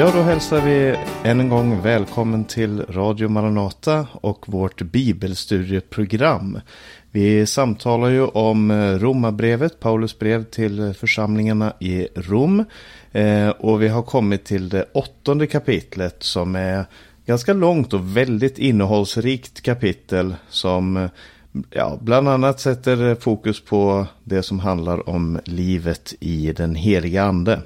Ja, då hälsar vi än en gång välkommen till Radio Maranata och vårt bibelstudieprogram. Vi samtalar ju om eh, Romarbrevet, Paulus brev till församlingarna i Rom. Eh, och vi har kommit till det åttonde kapitlet som är ganska långt och väldigt innehållsrikt kapitel som eh, ja, bland annat sätter fokus på det som handlar om livet i den heliga ande.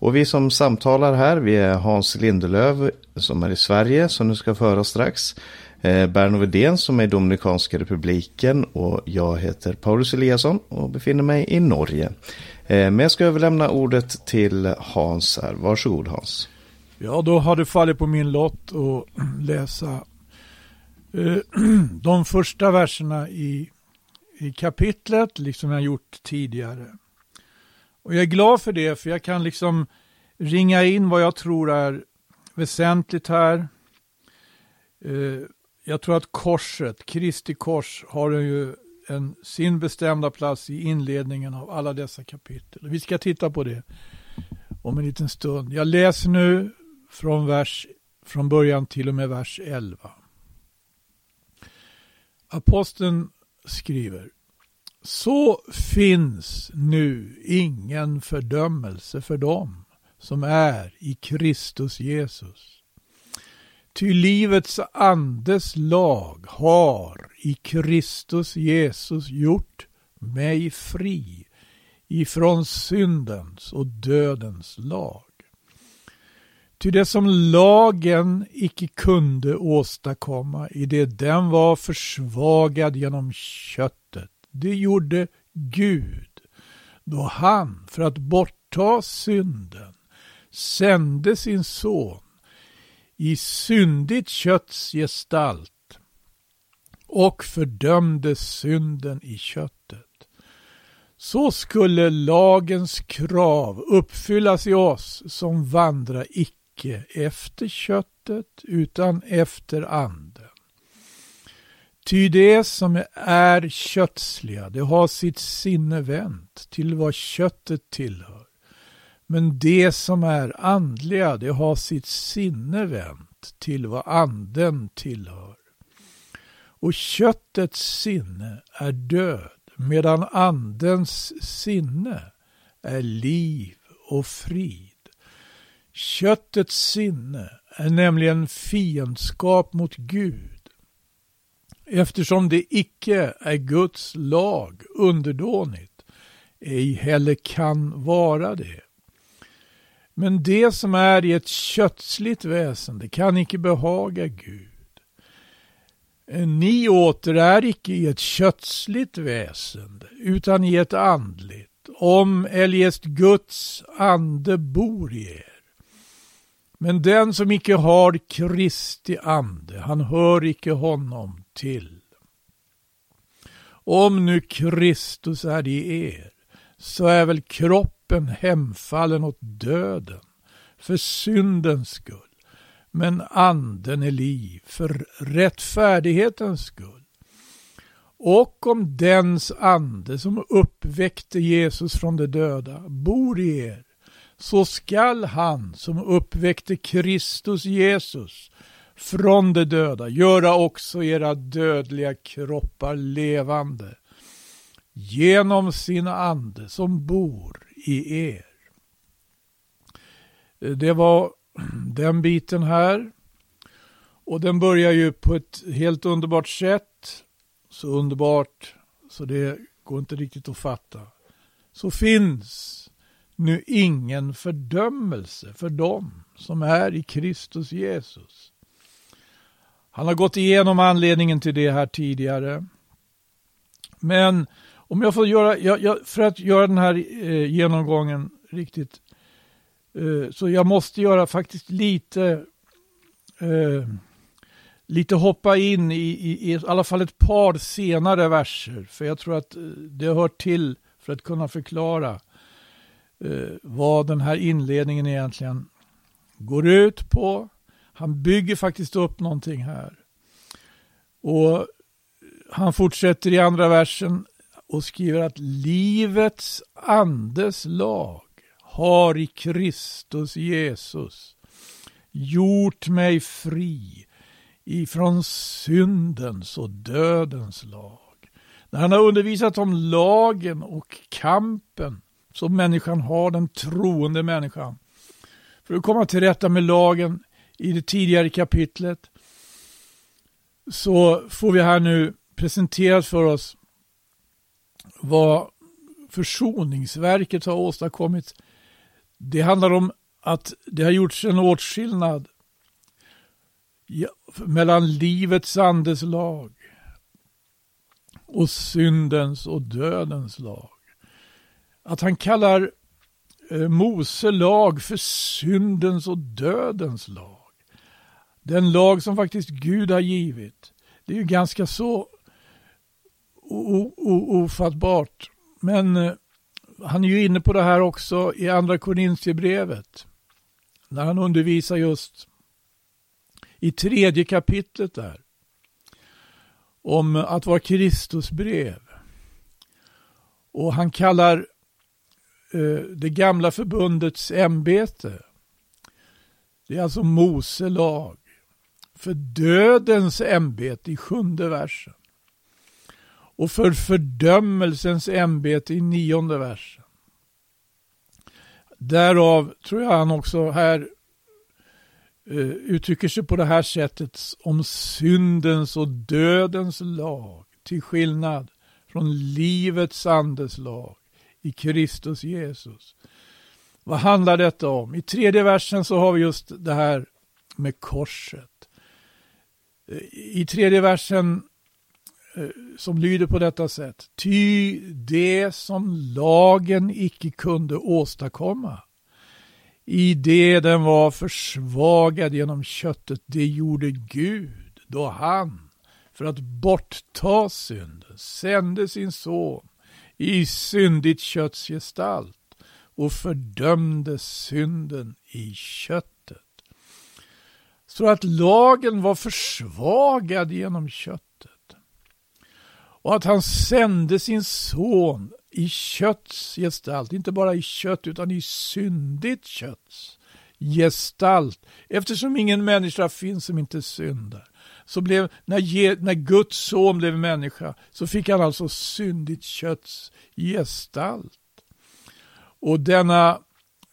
Och vi som samtalar här, vi är Hans Lindelöv som är i Sverige, som du ska föra strax. Eh, Berno Vedén som är i Dominikanska republiken och jag heter Paulus Eliasson och befinner mig i Norge. Eh, men jag ska överlämna ordet till Hans här. Varsågod Hans. Ja, då har det fallit på min lott att läsa eh, de första verserna i, i kapitlet, liksom jag gjort tidigare. Och jag är glad för det, för jag kan liksom ringa in vad jag tror är väsentligt här. Eh, jag tror att korset, Kristi kors, har ju en, sin bestämda plats i inledningen av alla dessa kapitel. Vi ska titta på det om en liten stund. Jag läser nu från, vers, från början till och med vers 11. Aposteln skriver så finns nu ingen fördömelse för dem som är i Kristus Jesus. Ty livets andes lag har i Kristus Jesus gjort mig fri ifrån syndens och dödens lag. Ty det som lagen icke kunde åstadkomma i det den var försvagad genom köttet, det gjorde Gud då han för att bortta synden sände sin son i syndigt kötts gestalt och fördömde synden i köttet. Så skulle lagens krav uppfyllas i oss som vandrar icke efter köttet utan efter anden. Ty det som är kötsliga, det har sitt sinne vänt till vad köttet tillhör. Men det som är andliga, det har sitt sinne vänt till vad anden tillhör. Och köttets sinne är död, medan andens sinne är liv och frid. Köttets sinne är nämligen fiendskap mot Gud, eftersom det icke är Guds lag underdånigt, ej heller kan vara det. Men det som är i ett kötsligt väsen, det kan icke behaga Gud. Ni åter är icke i ett kötsligt väsen, utan i ett andligt, om eljest Guds ande bor i er. Men den som icke har Kristi ande, han hör icke honom till. Om nu Kristus är i er, så är väl kroppen hemfallen åt döden för syndens skull, men anden är liv för rättfärdighetens skull. Och om dens ande som uppväckte Jesus från de döda bor i er, så skall han som uppväckte Kristus Jesus från de döda göra också era dödliga kroppar levande genom sin ande som bor i er. Det var den biten här. Och den börjar ju på ett helt underbart sätt. Så underbart så det går inte riktigt att fatta. Så finns nu ingen fördömelse för dem som är i Kristus Jesus. Han har gått igenom anledningen till det här tidigare. Men om jag får göra, jag, jag, för att göra den här eh, genomgången riktigt, eh, så jag måste göra faktiskt lite, eh, lite hoppa in i, i, i, alla fall ett par senare verser, för jag tror att eh, det hör till för att kunna förklara eh, vad den här inledningen egentligen går ut på. Han bygger faktiskt upp någonting här. Och han fortsätter i andra versen och skriver att livets andes lag har i Kristus Jesus gjort mig fri ifrån syndens och dödens lag. När han har undervisat om lagen och kampen som människan har, den troende människan, för att komma till rätta med lagen i det tidigare kapitlet, så får vi här nu presenterat för oss vad försoningsverket har åstadkommit. Det handlar om att det har gjorts en åtskillnad mellan livets andes lag och syndens och dödens lag. Att han kallar eh, Mose lag för syndens och dödens lag. Den lag som faktiskt Gud har givit. Det är ju ganska så ofattbart. Men eh, han är ju inne på det här också i andra Korintierbrevet. När han undervisar just i tredje kapitlet där. Om att vara Kristus brev. Och han kallar eh, det gamla förbundets ämbete. Det är alltså Mose lag. För dödens ämbete i sjunde versen och för fördömelsens ämbete i nionde versen. Därav tror jag han också här eh, uttrycker sig på det här sättet om syndens och dödens lag till skillnad från livets andes lag i Kristus Jesus. Vad handlar detta om? I tredje versen så har vi just det här med korset. Eh, I tredje versen eh, som lyder på detta sätt. Ty det som lagen icke kunde åstadkomma, i det den var försvagad genom köttet, det gjorde Gud då han, för att bortta synden, sände sin son i syndigt kötts gestalt och fördömde synden i köttet. Så att lagen var försvagad genom köttet och att han sände sin son i kötts gestalt, inte bara i kött utan i syndigt kötts gestalt. Eftersom ingen människa finns som inte syndar. Så blev, när, när Guds son blev människa så fick han alltså syndigt kötts gestalt. Och denna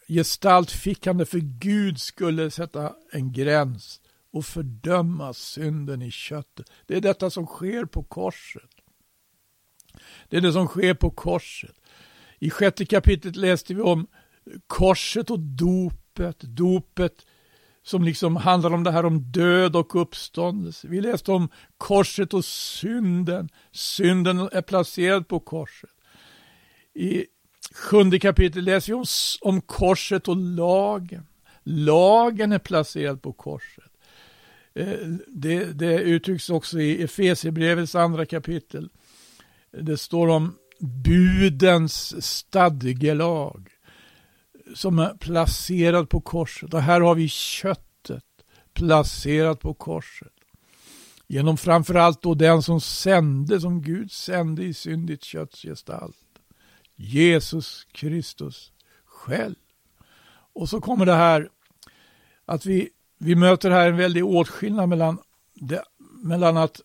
gestalt fick han det för Gud skulle sätta en gräns och fördöma synden i köttet. Det är detta som sker på korset. Det är det som sker på korset. I sjätte kapitlet läste vi om korset och dopet. Dopet som liksom handlar om det här om död och uppståndelse. Vi läste om korset och synden. Synden är placerad på korset. I sjunde kapitlet läser vi om, om korset och lagen. Lagen är placerad på korset. Eh, det, det uttrycks också i Efesierbrevets andra kapitel. Det står om budens stadgelag som är placerad på korset. Och här har vi köttet placerat på korset. Genom framförallt då den som sände, som Gud sände i syndigt kötts gestalt. Jesus Kristus själv. Och så kommer det här att vi, vi möter här en väldig åtskillnad mellan, det, mellan att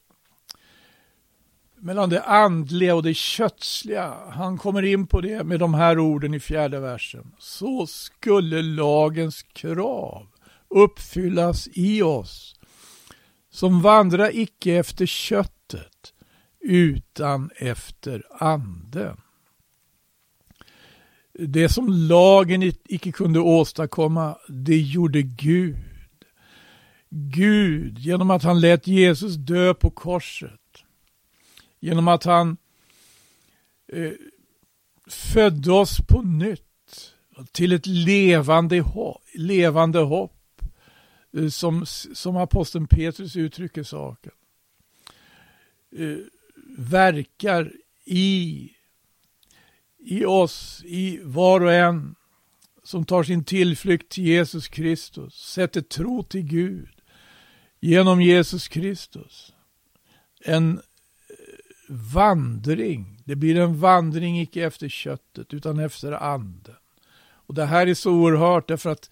mellan det andliga och det kötsliga. Han kommer in på det med de här orden i fjärde versen. Så skulle lagens krav uppfyllas i oss som vandrar icke efter köttet utan efter anden. Det som lagen icke kunde åstadkomma, det gjorde Gud. Gud, genom att han lät Jesus dö på korset, Genom att han eh, födde oss på nytt till ett levande, hopp, levande hopp. Eh, som, som aposteln Petrus uttrycker saken. Eh, verkar i, i oss, i var och en som tar sin tillflykt till Jesus Kristus, sätter tro till Gud genom Jesus Kristus. En eh, vandring. Det blir en vandring icke efter köttet utan efter anden. Och det här är så oerhört därför att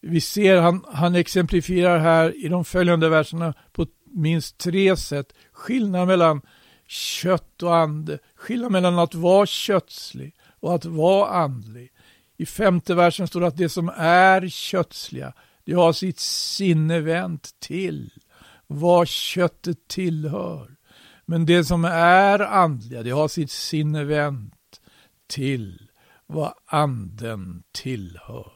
vi ser han, han exemplifierar här i de följande verserna på minst tre sätt. Skillnad mellan kött och ande. Skillnad mellan att vara kötslig och att vara andlig. I femte versen står det att det som är kötsliga, det har sitt sinne vänt till vad köttet tillhör. Men det som är andliga, det har sitt sinne vänt till vad anden tillhör.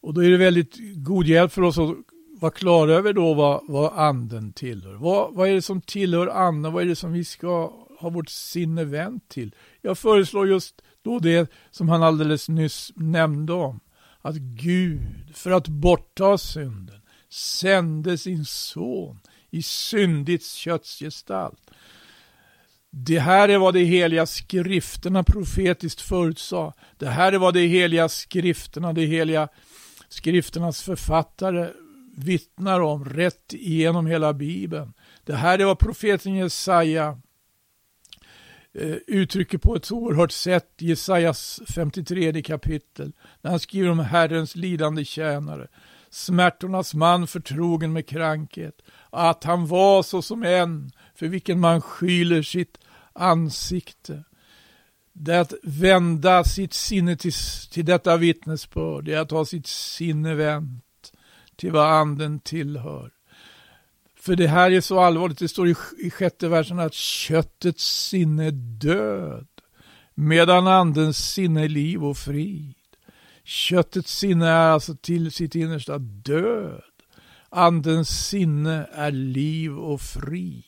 Och då är det väldigt god hjälp för oss att vara klara över då vad, vad anden tillhör. Vad, vad är det som tillhör anden? Vad är det som vi ska ha vårt sinne vänt till? Jag föreslår just då det som han alldeles nyss nämnde om. Att Gud, för att bortta synden, sände sin son i syndigt kötts gestalt. Det här är vad de heliga skrifterna profetiskt förutsade. Det här är vad de heliga skrifterna, de heliga skrifternas författare vittnar om rätt igenom hela bibeln. Det här är vad profeten Jesaja eh, uttrycker på ett oerhört sätt i Jesajas 53 kapitel. När han skriver om Herrens lidande tjänare, smärtornas man förtrogen med krankhet, att han var så som en för vilken man skyler sitt ansikte. Det är att vända sitt sinne till, till detta vittnesbörd, det är att ha sitt sinne vänt till vad anden tillhör. För det här är så allvarligt, det står i, i sjätte versen att köttets sinne är död, medan andens sinne är liv och frid. Köttets sinne är alltså till sitt innersta död. Andens sinne är liv och frid.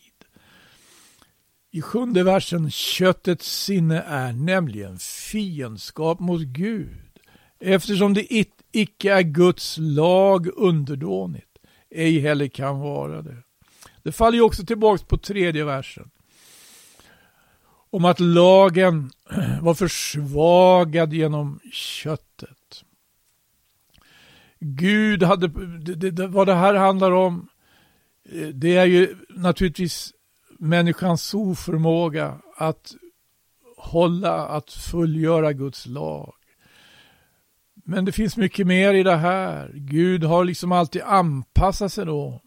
I sjunde versen, köttets sinne är nämligen fiendskap mot Gud, eftersom det icke är Guds lag underdånigt, ej heller kan vara det. Det faller ju också tillbaks på tredje versen. Om att lagen var försvagad genom köttet. Gud hade, det, det, vad det här handlar om, eh, det är ju naturligtvis människans oförmåga att hålla, att fullgöra Guds lag. Men det finns mycket mer i det här. Gud har liksom alltid anpassat sig då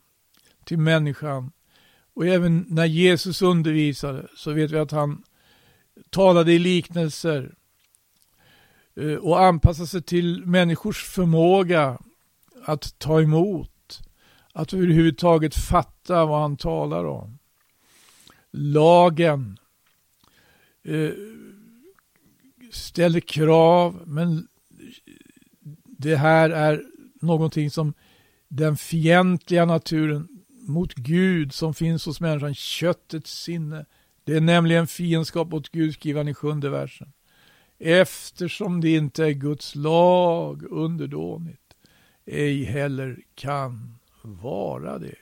till människan. Och även när Jesus undervisade så vet vi att han talade i liknelser eh, och anpassade sig till människors förmåga att ta emot, att överhuvudtaget fatta vad han talar om lagen eh, ställer krav, men det här är någonting som den fientliga naturen mot Gud som finns hos människan, köttets sinne. Det är nämligen fiendskap mot Gud, skriver han i sjunde versen. Eftersom det inte är Guds lag underdånigt, ej heller kan vara det.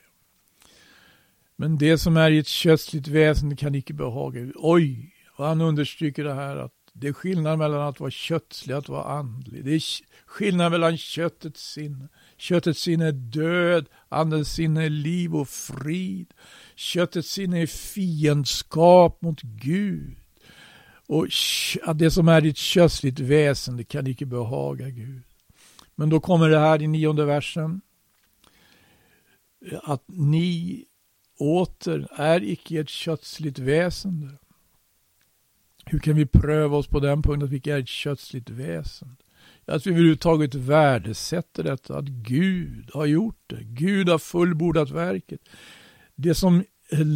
Men det som är i ett kötsligt väsen kan icke behaga. Oj, och han understryker det här att det är skillnad mellan att vara kötslig och att vara andlig. Det är skillnad mellan köttets sinne. Köttets sinne är död, andens sinne är liv och frid. Köttets sinne är fiendskap mot Gud. Och det som är ditt kötsligt väsen, det kan icke behaga Gud. Men då kommer det här i nionde versen. Att ni åter är icke ett kötsligt väsende. Hur kan vi pröva oss på den punkten att vi är ett kötsligt väsen? Att vi överhuvudtaget värdesätter detta, att Gud har gjort det. Gud har fullbordat verket. Det som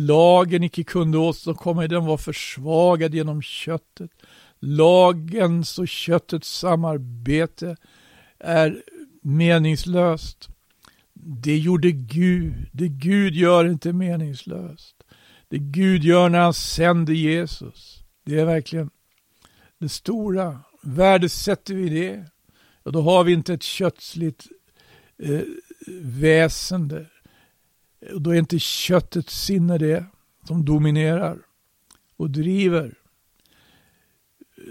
lagen icke kunde åstadkomma, den var försvagad genom köttet. Lagens och köttets samarbete är meningslöst. Det gjorde Gud. Det Gud gör inte meningslöst. Det Gud gör när han sänder Jesus. Det är verkligen det stora. Värdesätter vi det, ja, då har vi inte ett kötsligt eh, väsende. Då är inte köttets sinne det som dominerar och driver eh,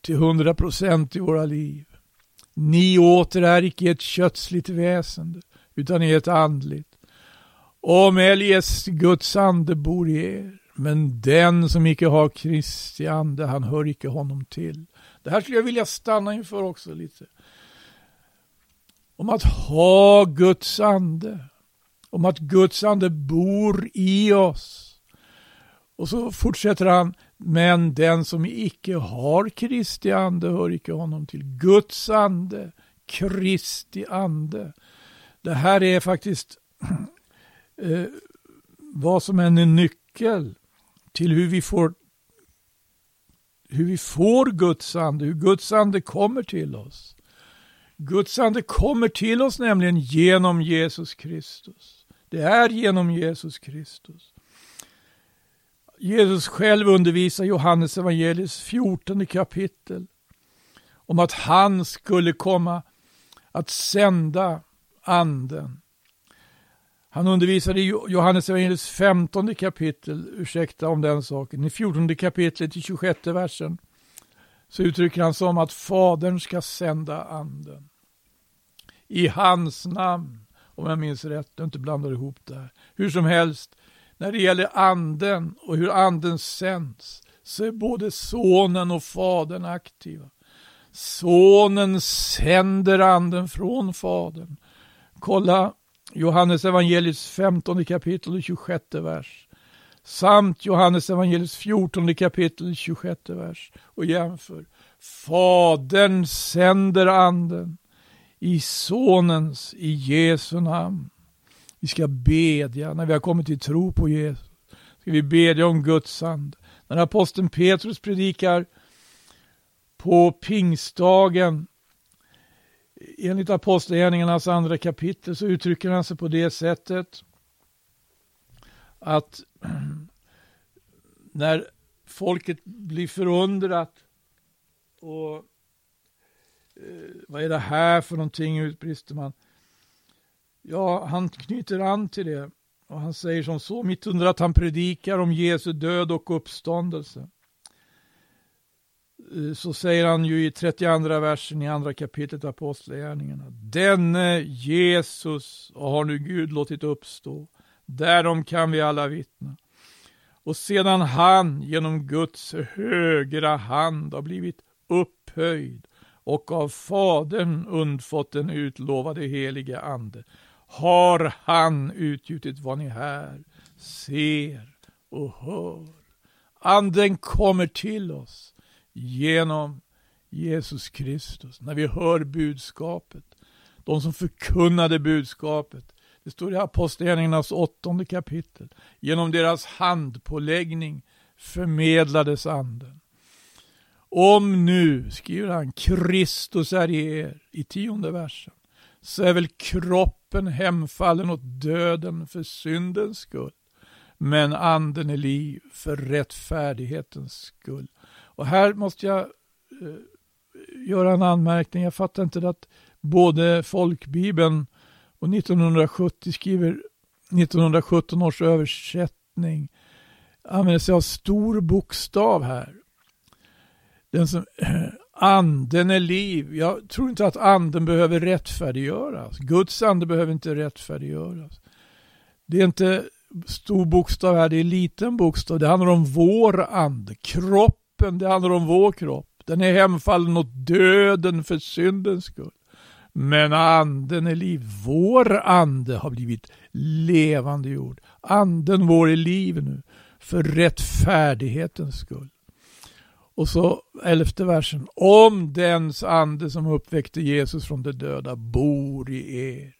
till hundra procent i våra liv. Ni åter är icke ett kötsligt väsende utan i ett andligt. Om eljest Guds ande bor i er, men den som icke har Kristi ande, han hör icke honom till. Det här skulle jag vilja stanna inför också lite. om att ha Guds ande, om att Guds ande bor i oss. Och så fortsätter han, men den som icke har Kristi ande hör icke honom till. Guds ande, Kristi ande. Det här är faktiskt eh, vad som än är nyckel till hur vi får hur vi får Guds ande, hur Guds ande kommer till oss. Guds ande kommer till oss nämligen genom Jesus Kristus. Det är genom Jesus Kristus. Jesus själv undervisar Johannes evangeliets 14 kapitel om att han skulle komma att sända anden. Han undervisade i Johannes evangeliets 15 kapitel, ursäkta om den saken, i 14 kapitlet i 26 versen så uttrycker han som att Fadern ska sända anden. I hans namn, om jag minns rätt, jag inte blandar ihop det här. Hur som helst, när det gäller anden och hur anden sänds så är både sonen och fadern aktiva. Sonen sänder anden från fadern. Kolla Johannes evangeliets 15 kapitel och 26 vers. Samt Johannes evangeliets 14 kapitel 26 vers. Och jämför. Fadern sänder anden i sonens, i Jesu namn. Vi ska bedja när vi har kommit till tro på Jesus. Ska vi bedja om Guds ande. När aposteln Petrus predikar på pingstdagen enligt Apostlagärningarnas andra kapitel så uttrycker han sig på det sättet att när folket blir förundrat och eh, vad är det här för någonting utbrister man. Ja, han knyter an till det och han säger som så, mitt under att han predikar om Jesu död och uppståndelse. Eh, så säger han ju i 32 versen i andra kapitlet Apostlagärningarna. Denne Jesus har nu Gud låtit uppstå. Därom kan vi alla vittna. Och sedan han genom Guds högra hand har blivit upphöjd och av Fadern undfått den utlovade helige Ande har han utgjutit vad ni här ser och hör. Anden kommer till oss genom Jesus Kristus. När vi hör budskapet. De som förkunnade budskapet. Det står i Apostlagärningarnas åttonde kapitel. Genom deras handpåläggning förmedlades anden. Om nu, skriver han, Kristus är i er, i tionde versen, så är väl kroppen hemfallen åt döden för syndens skull, men anden är liv för rättfärdighetens skull. Och här måste jag eh, göra en anmärkning. Jag fattar inte att både folkbibeln och 1970 skriver 1917 års översättning använder sig av stor bokstav här. Den som, anden är liv. Jag tror inte att anden behöver rättfärdiggöras. Guds ande behöver inte rättfärdiggöras. Det är inte stor bokstav här, det är liten bokstav. Det handlar om vår ande. Kroppen, det handlar om vår kropp. Den är hemfallen åt döden för syndens skull. Men anden är liv. Vår ande har blivit levande jord. Anden vår är liv nu för rättfärdighetens skull. Och så elfte versen. Om dens ande som uppväckte Jesus från de döda bor i er,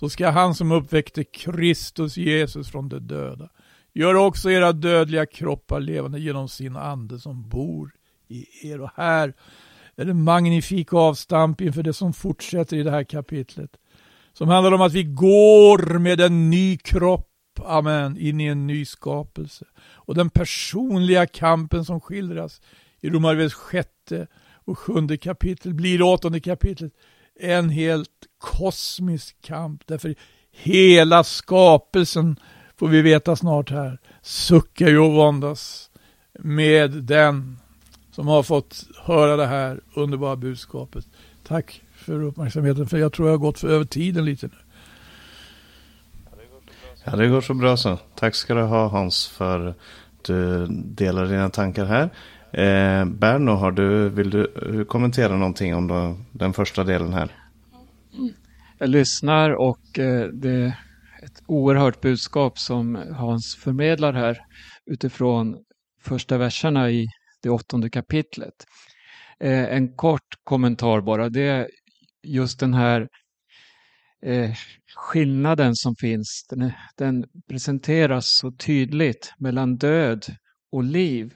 så ska han som uppväckte Kristus Jesus från de döda Gör också era dödliga kroppar levande genom sin ande som bor i er. Och här är det magnifik avstamp inför det som fortsätter i det här kapitlet. Som handlar om att vi går med en ny kropp, amen, in i en ny skapelse. Och den personliga kampen som skildras i Romarbrevets sjätte och sjunde kapitel blir åttonde kapitlet en helt kosmisk kamp. Därför hela skapelsen, får vi veta snart här, suckar ju och våndas med den som har fått höra det här underbara budskapet. Tack för uppmärksamheten, för jag tror jag har gått för över tiden lite nu. Ja, det går så bra så. Tack ska du ha Hans för att du delar dina tankar här. Eh, Berno, har du, vill du kommentera någonting om då, den första delen här? jag lyssnar och eh, det oerhört budskap som Hans förmedlar här utifrån första verserna i det åttonde kapitlet. Eh, en kort kommentar bara, det är just den här eh, skillnaden som finns. Den, den presenteras så tydligt mellan död och liv.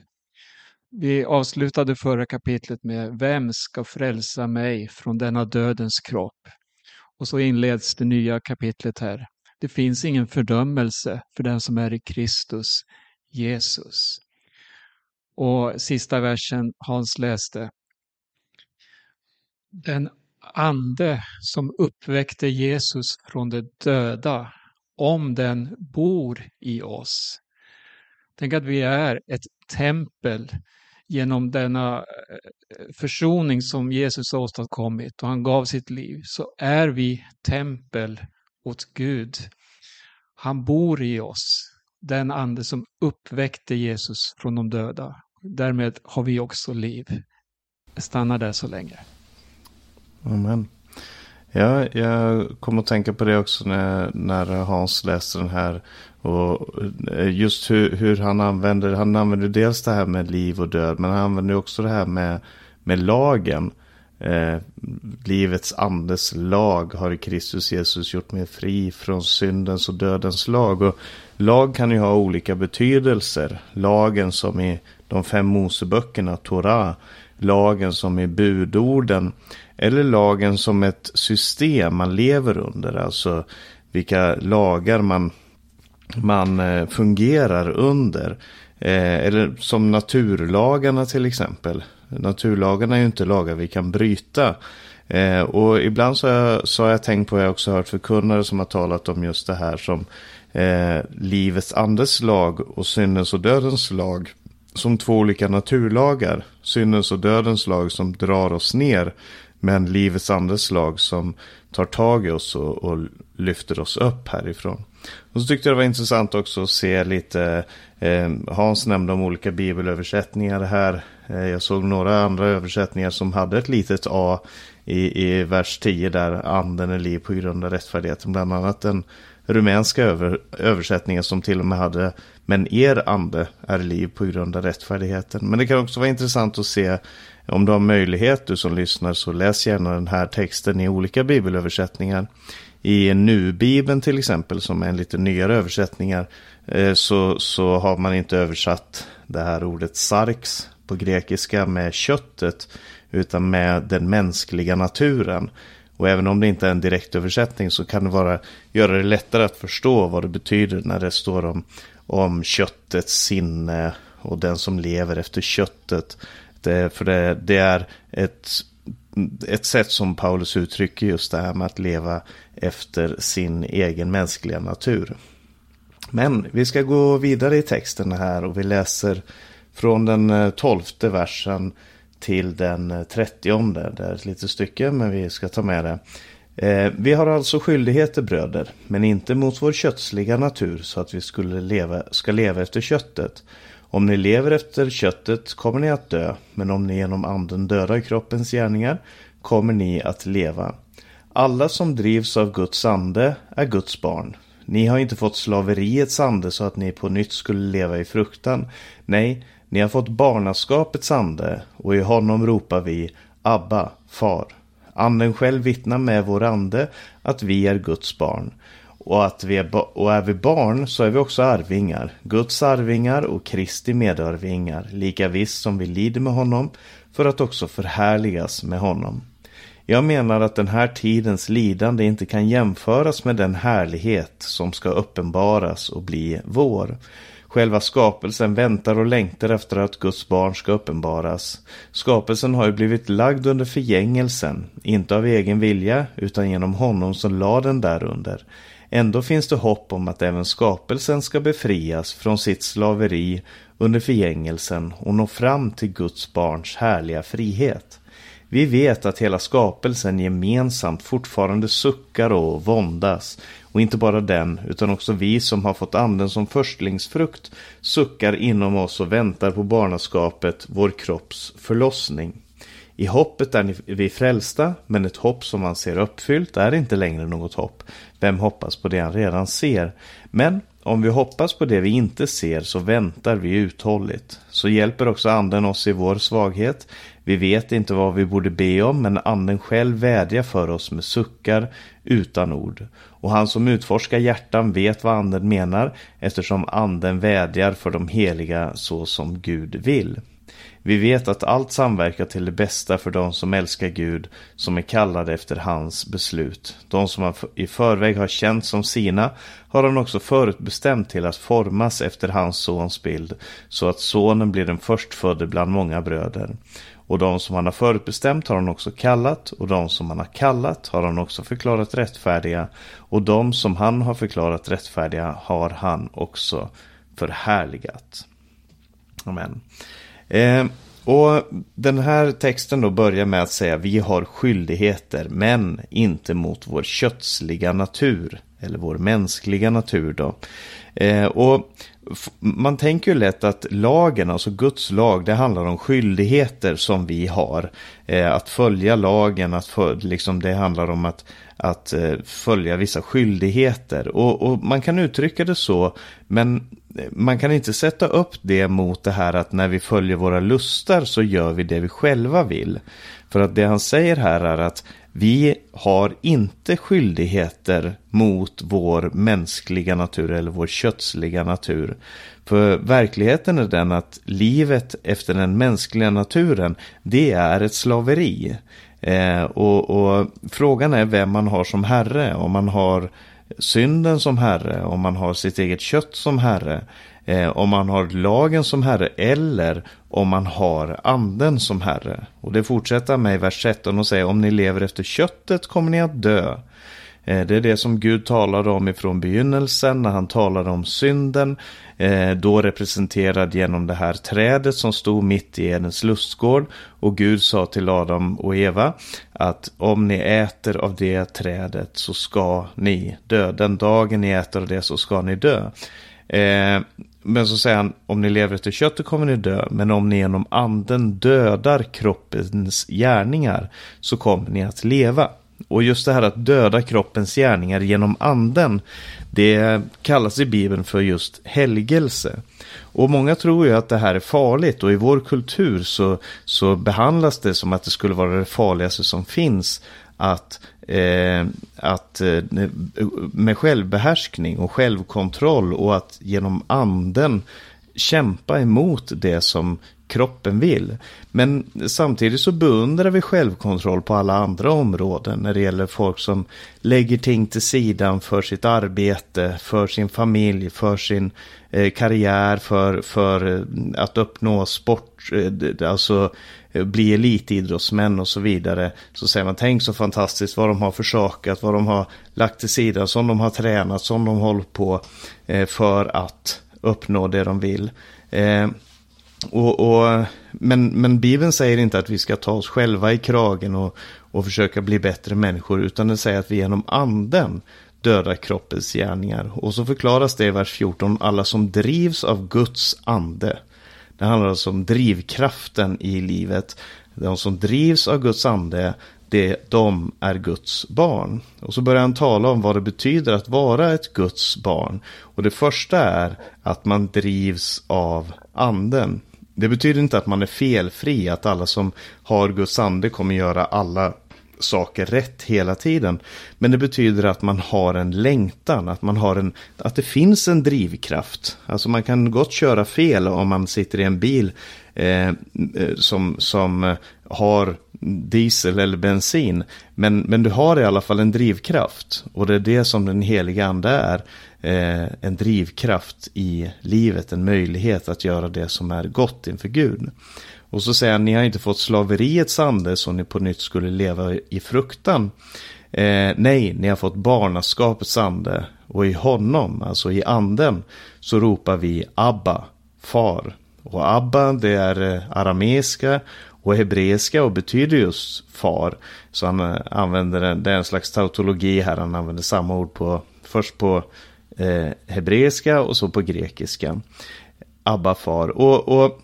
Vi avslutade förra kapitlet med Vem ska frälsa mig från denna dödens kropp? Och så inleds det nya kapitlet här. Det finns ingen fördömelse för den som är i Kristus, Jesus. Och sista versen Hans läste. Den ande som uppväckte Jesus från de döda, om den bor i oss. Tänk att vi är ett tempel genom denna eh, försoning som Jesus har åstadkommit och han gav sitt liv, så är vi tempel åt Gud. Han bor i oss, den ande som uppväckte Jesus från de döda. Därmed har vi också liv. Stanna där så länge. Amen. Ja, jag kommer att tänka på det också när, när Hans läste den här. Och eh, just hur, hur han använder, han använder dels det här med liv och död. Men han använder också det här med, med lagen. Eh, livets andes lag har i Kristus Jesus gjort mig fri från syndens och dödens lag. Och lag kan ju ha olika betydelser. Lagen som i de fem Moseböckerna, Torah. Lagen som i budorden. Eller lagen som ett system man lever under. Alltså vilka lagar man, man eh, fungerar under. Eh, eller som naturlagarna till exempel. Naturlagarna är ju inte lagar vi kan bryta. Eh, och ibland så har, jag, så har jag tänkt på, jag har också hört förkunnare som har talat om just det här som eh, livets andes lag och syndens och dödens lag. Som två olika naturlagar. Syndens och dödens lag som drar oss ner. Men livets andes lag som tar tag i oss och, och lyfter oss upp härifrån. Och så tyckte jag det var intressant också att se lite, eh, Hans nämnde om olika bibelöversättningar här. Eh, jag såg några andra översättningar som hade ett litet A i, i vers 10 där anden är liv på grund av rättfärdigheten. Bland annat den rumänska över, översättningen som till och med hade men er ande är liv på grund av rättfärdigheten. Men det kan också vara intressant att se om du har möjlighet, du som lyssnar, så läs gärna den här texten i olika bibelöversättningar. I Nu-bibeln till exempel, som är en lite nyare översättningar, eh, så, så har man inte översatt det här ordet sarx på grekiska med köttet, utan med den mänskliga naturen. Och även om det inte är en direktöversättning så kan det vara, göra det lättare att förstå vad det betyder när det står om, om köttets sinne och den som lever efter köttet. Det, för det, det är ett, ett sätt som Paulus uttrycker just det här med att leva efter sin egen mänskliga natur. Men vi ska gå vidare i texten här och vi läser från den eh, tolfte versen till den eh, trettionde. Det är ett litet stycke men vi ska ta med det. Eh, vi har alltså skyldigheter bröder, men inte mot vår kötsliga natur så att vi skulle leva, ska leva efter köttet. Om ni lever efter köttet kommer ni att dö, men om ni genom anden dödar kroppens gärningar kommer ni att leva. Alla som drivs av Guds ande är Guds barn. Ni har inte fått slaveriets ande så att ni på nytt skulle leva i fruktan. Nej, ni har fått barnaskapets ande och i honom ropar vi Abba, far. Anden själv vittnar med vår ande att vi är Guds barn. Och, att vi är, och är vi barn så är vi också arvingar, Guds arvingar och Kristi medarvingar, lika visst som vi lider med honom för att också förhärligas med honom. Jag menar att den här tidens lidande inte kan jämföras med den härlighet som ska uppenbaras och bli vår. Själva skapelsen väntar och längtar efter att Guds barn ska uppenbaras. Skapelsen har ju blivit lagd under förgängelsen, inte av egen vilja utan genom honom som lade den därunder. Ändå finns det hopp om att även skapelsen ska befrias från sitt slaveri under förgängelsen och nå fram till Guds barns härliga frihet. Vi vet att hela skapelsen gemensamt fortfarande suckar och våndas. Och inte bara den, utan också vi som har fått anden som förstlingsfrukt suckar inom oss och väntar på barnaskapet, vår kropps förlossning. I hoppet är vi frälsta, men ett hopp som man ser uppfyllt är inte längre något hopp. Vem hoppas på det han redan ser? Men om vi hoppas på det vi inte ser så väntar vi uthålligt. Så hjälper också anden oss i vår svaghet. Vi vet inte vad vi borde be om, men anden själv vädjar för oss med suckar utan ord. Och han som utforskar hjärtan vet vad anden menar, eftersom anden vädjar för de heliga så som Gud vill. Vi vet att allt samverkar till det bästa för de som älskar Gud, som är kallade efter hans beslut. De som han i förväg har känt som sina har han också förutbestämt till att formas efter hans sons bild, så att sonen blir den förstfödde bland många bröder. Och de som han har förutbestämt har han också kallat, och de som han har kallat har han också förklarat rättfärdiga, och de som han har förklarat rättfärdiga har han också förhärligat. Amen. Eh, och den här texten då börjar med att säga vi har skyldigheter men inte mot vår kötsliga natur. Eller vår mänskliga natur då. Eh, och man tänker ju lätt att lagen, alltså Guds lag, det handlar om skyldigheter som vi har. Eh, att följa lagen, att för, liksom det handlar om att, att eh, följa vissa skyldigheter. Och, och, man kan uttrycka det så, men eh, man kan inte sätta upp det mot det här att när vi följer våra lustar så gör vi det vi själva vill. För att det han säger här är att vi har inte skyldigheter mot vår mänskliga natur eller vår kötsliga natur. För verkligheten är den att livet efter den mänskliga naturen, det är ett slaveri. Eh, och, och, frågan är vem man har som herre. Om man har synden som herre, om man har sitt eget kött som herre, eh, om man har lagen som herre eller om man har anden som herre. Och det fortsätter med i vers 13 och säger om ni lever efter köttet kommer ni att dö. Eh, det är det som Gud talade om ifrån begynnelsen när han talade om synden. Eh, då representerad genom det här trädet som stod mitt i Edens lustgård. Och Gud sa till Adam och Eva att om ni äter av det trädet så ska ni dö. Den dagen ni äter av det så ska ni dö. Eh, men så säger han, om ni lever efter köttet kommer ni dö, men om ni genom anden dödar kroppens gärningar så kommer ni att leva. Och just det här att döda kroppens gärningar genom anden, det kallas i Bibeln för just helgelse. Och många tror ju att det här är farligt och i vår kultur så, så behandlas det som att det skulle vara det farligaste som finns att, eh, att eh, med självbehärskning och självkontroll och att genom anden kämpa emot det som kroppen vill. Men samtidigt så beundrar vi självkontroll på alla andra områden när det gäller folk som lägger ting till sidan för sitt arbete, för sin familj, för sin eh, Eh, karriär, för, för eh, att uppnå sport, eh, alltså bli elitidrottsmän och så vidare. Så säger man tänk så fantastiskt vad de har försakat, vad de har lagt till sidan, som de har tränat, som de hållit på för att uppnå det de vill. Och, och, men, men Bibeln säger inte att vi ska ta oss själva i kragen och, och försöka bli bättre människor, utan den säger att vi genom anden döda kroppens gärningar. Och så förklaras det i vers 14, alla som drivs av Guds ande. Det handlar alltså om drivkraften i livet. De som drivs av Guds ande, det, de är Guds barn. Och så börjar han tala om vad det betyder att vara ett Guds barn. Och det första är att man drivs av anden. Det betyder inte att man är felfri, att alla som har Guds ande kommer göra alla saker rätt hela tiden. Men det betyder att man har en längtan, att, man har en, att det finns en drivkraft. Alltså man kan gott köra fel om man sitter i en bil eh, som, som eh, har diesel eller bensin. Men, men du har i alla fall en drivkraft. Och det är det som den heliga ande är eh, en drivkraft i livet, en möjlighet att göra det som är gott inför Gud. Och så säger han, ni har inte fått slaveriets ande så ni på nytt skulle leva i fruktan. Eh, nej, ni har fått barnaskapets ande och i honom, alltså i anden, så ropar vi Abba, far. Och Abba, det är eh, arameiska och hebreiska och betyder just far. Så han eh, använder en, det är en slags tautologi här, han använder samma ord på, först på eh, hebreiska och så på grekiska. Abba far. Och, och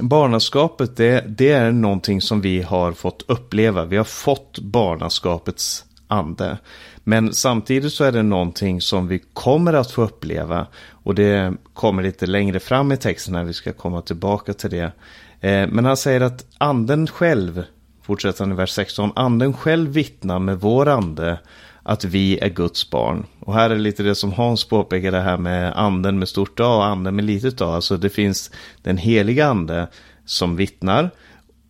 barnaskapet det, det är någonting som vi har fått uppleva. Vi har fått barnaskapets ande. Men samtidigt så är det någonting som vi kommer att få uppleva. Och det kommer lite längre fram i texten när vi ska komma tillbaka till det. Eh, men han säger att anden själv, fortsätter han i vers 16, anden själv vittnar med vår ande att vi är Guds barn. Och här är lite det som Hans påpekade här med anden med stort A och anden med litet a. Alltså det finns den heliga ande som vittnar.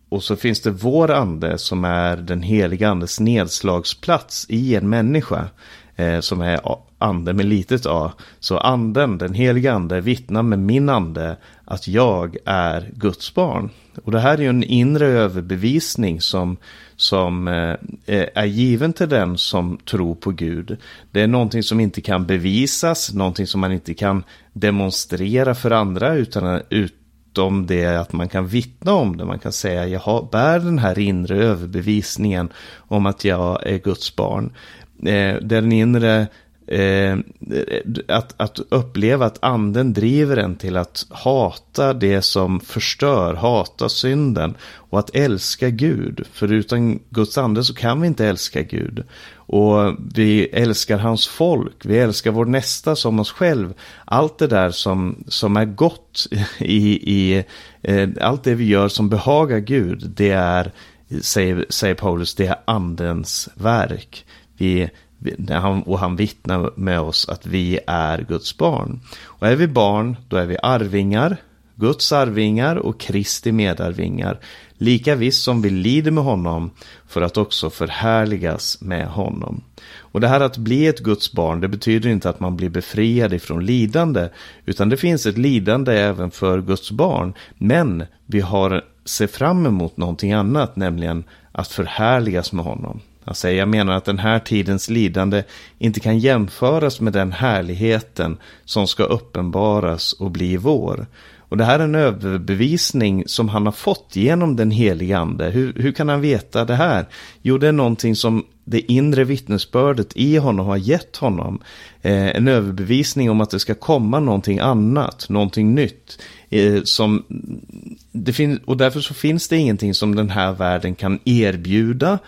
Och så finns det vår ande som är den heliga andes nedslagsplats i en människa. Eh, som är ande med litet a. Så anden, den heliga ande, vittnar med min ande att jag är Guds barn. Och det här är ju en inre överbevisning som, som eh, eh, är given till den som tror på Gud. Det är någonting som inte kan bevisas, någonting som man inte kan demonstrera för andra utan, utom det att man kan vittna om det. Man kan säga jag har, bär den här inre överbevisningen om att jag är Guds barn. Eh, den inre Eh, att, att uppleva att anden driver en till att hata det som förstör, hata synden och att älska Gud. För utan Guds ande så kan vi inte älska Gud. Och vi älskar hans folk, vi älskar vår nästa som oss själv. Allt det där som, som är gott i, i eh, allt det vi gör som behagar Gud, det är, säger, säger Paulus, det är andens verk. Vi och han vittnar med oss att vi är Guds barn. Och är vi barn, då är vi arvingar, Guds arvingar och Kristi medarvingar. Lika visst som vi lider med honom för att också förhärligas med honom. Och det här att bli ett Guds barn, det betyder inte att man blir befriad ifrån lidande, utan det finns ett lidande även för Guds barn. Men vi har se fram emot någonting annat, nämligen att förhärligas med honom. Han säger, jag menar att den här tidens lidande inte kan jämföras med den härligheten som ska uppenbaras och bli vår. Och det här är en överbevisning som han har fått genom den helige ande. Hur, hur kan han veta det här? Jo, det är någonting som det inre vittnesbördet i honom har gett honom. Eh, en överbevisning om att det ska komma någonting annat, någonting nytt. Eh, som det fin- och därför så finns det ingenting som den här världen kan erbjuda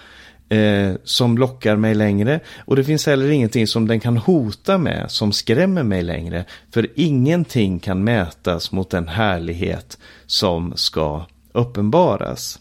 eh, som lockar mig längre. Och det finns heller ingenting som den kan hota med som skrämmer mig längre. För ingenting kan mätas mot den härlighet som ska uppenbaras.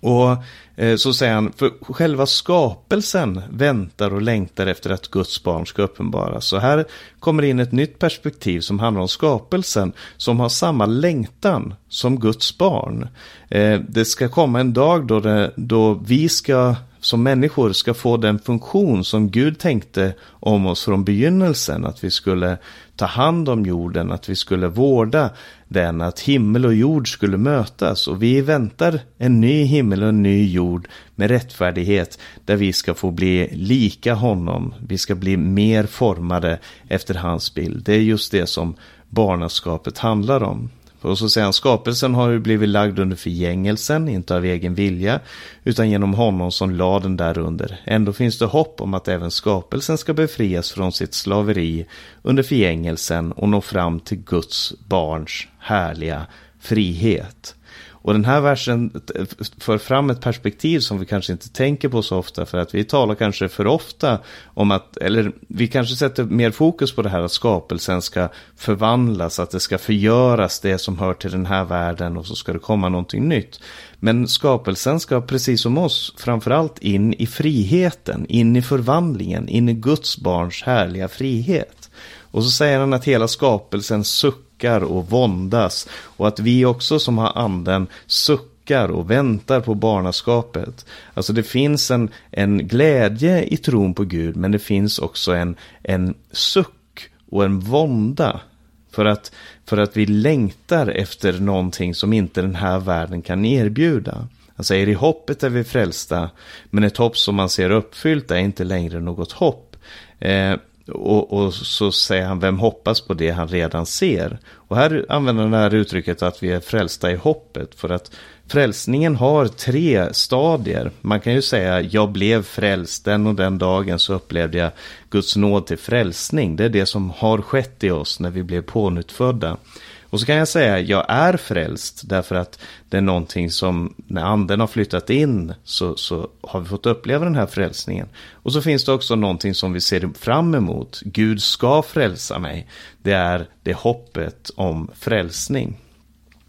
Och eh, så säger han, för själva skapelsen väntar och längtar efter att Guds barn ska uppenbaras. Så här kommer in ett nytt perspektiv som handlar om skapelsen, som har samma längtan som Guds barn. Eh, det ska komma en dag då, det, då vi ska som människor ska få den funktion som Gud tänkte om oss från begynnelsen. Att vi skulle ta hand om jorden, att vi skulle vårda den, att himmel och jord skulle mötas. Och vi väntar en ny himmel och en ny jord med rättfärdighet där vi ska få bli lika honom. Vi ska bli mer formade efter hans bild. Det är just det som barnaskapet handlar om. Och så säger han, skapelsen har ju blivit lagd under förgängelsen, inte av egen vilja, utan genom honom som lade den där under. Ändå finns det hopp om att även skapelsen ska befrias från sitt slaveri under förgängelsen och nå fram till Guds barns härliga frihet. Och den här versen för fram ett perspektiv som vi kanske inte tänker på så ofta för att vi talar kanske för ofta om att, eller vi kanske sätter mer fokus på det här att skapelsen ska förvandlas, att det ska förgöras det som hör till den här världen och så ska det komma någonting nytt. Men skapelsen ska precis som oss framförallt in i friheten, in i förvandlingen, in i Guds barns härliga frihet. Och så säger han att hela skapelsen suckar suckar och våndas och att vi också som har anden suckar och väntar på barnaskapet. Alltså det finns en, en glädje i tron på Gud men det finns också en, en suck och en vånda. För att, för att vi längtar efter någonting som inte den här världen kan erbjuda. Han säger i hoppet är vi frälsta, men ett hopp som man ser uppfyllt är inte längre något hopp. Eh, och, och, så säger han, vem hoppas på det han redan ser? Och här använder han det här uttrycket att vi är frälsta i hoppet. För att Frälsningen har tre stadier. Man kan ju säga jag blev frälst. Den och den dagen så upplevde jag Guds nåd till frälsning. Det är det som har skett i oss när vi blev pånyttfödda. Och så kan jag säga jag är frälst därför att det är någonting som när anden har flyttat in så, så har vi fått uppleva den här frälsningen. Och så finns det också någonting som vi ser fram emot. Gud ska frälsa mig. Det är det hoppet om frälsning.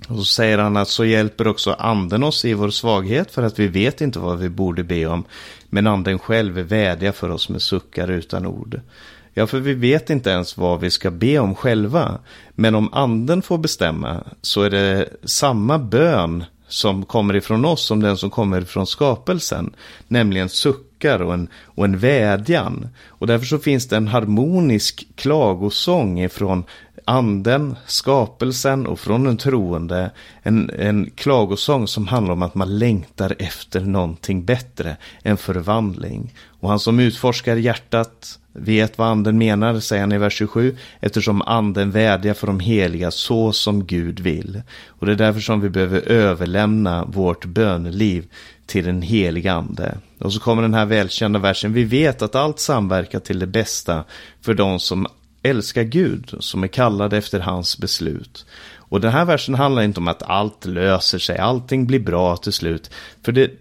Och så säger han att så hjälper också anden oss i vår svaghet för att vi vet inte vad vi borde be om. Men anden själv vädjar för oss med suckar utan ord. Ja, för vi vet inte ens vad vi ska be om själva. Men om anden får bestämma så är det samma bön som kommer ifrån oss som den som kommer ifrån skapelsen. Nämligen suckar och en, och en vädjan. Och därför så finns det en harmonisk klagosång ifrån anden, skapelsen och från den troende. En, en klagosång som handlar om att man längtar efter någonting bättre, en förvandling. Och han som utforskar hjärtat vet vad anden menar, säger han i vers 27, eftersom anden vädjar för de heliga så som Gud vill. Och det är därför som vi behöver överlämna vårt böneliv till den heliga ande. Och så kommer den här välkända versen, vi vet att allt samverkar till det bästa för de som älskar Gud, som är kallade efter hans beslut. Och den här versen handlar inte om att allt löser sig, allting blir bra till slut. För det,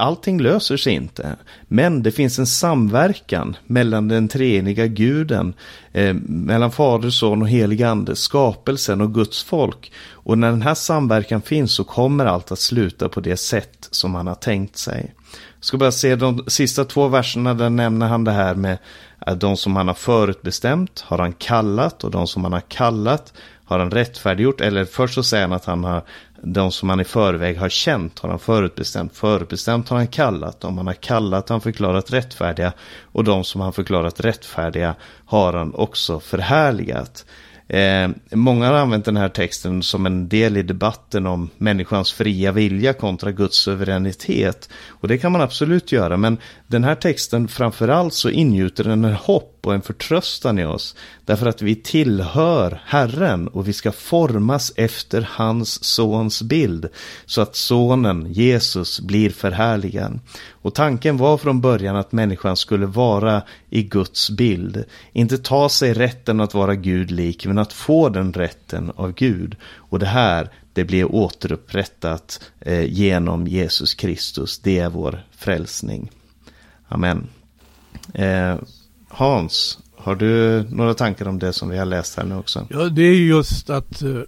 allting löser sig inte. Men det finns en samverkan mellan den treeniga guden, eh, mellan Fader, Son och helig ande, skapelsen och Guds folk. Och när den här samverkan finns så kommer allt att sluta på det sätt som han har tänkt sig. Jag ska bara se de sista två verserna, där nämner han det här med att de som han har förutbestämt har han kallat och de som han har kallat har han rättfärdiggjort. Eller först så säger han att han har de som han i förväg har känt har han förutbestämt. Förutbestämt har han kallat. De han har kallat har han förklarat rättfärdiga. Och de som han förklarat rättfärdiga har han också förhärligat. Eh, många har använt den här texten som en del i debatten om människans fria vilja kontra Guds suveränitet. Och det kan man absolut göra, men den här texten framförallt så ingjuter den en hopp och en förtröstan i oss. Därför att vi tillhör Herren och vi ska formas efter hans sons bild. Så att sonen, Jesus, blir förhärligad. Och tanken var från början att människan skulle vara i Guds bild. Inte ta sig rätten att vara Gud lik, men att få den rätten av Gud. Och det här, det blir återupprättat eh, genom Jesus Kristus. Det är vår frälsning. Amen. Eh, Hans, har du några tankar om det som vi har läst här nu också? Ja, det är just att eh,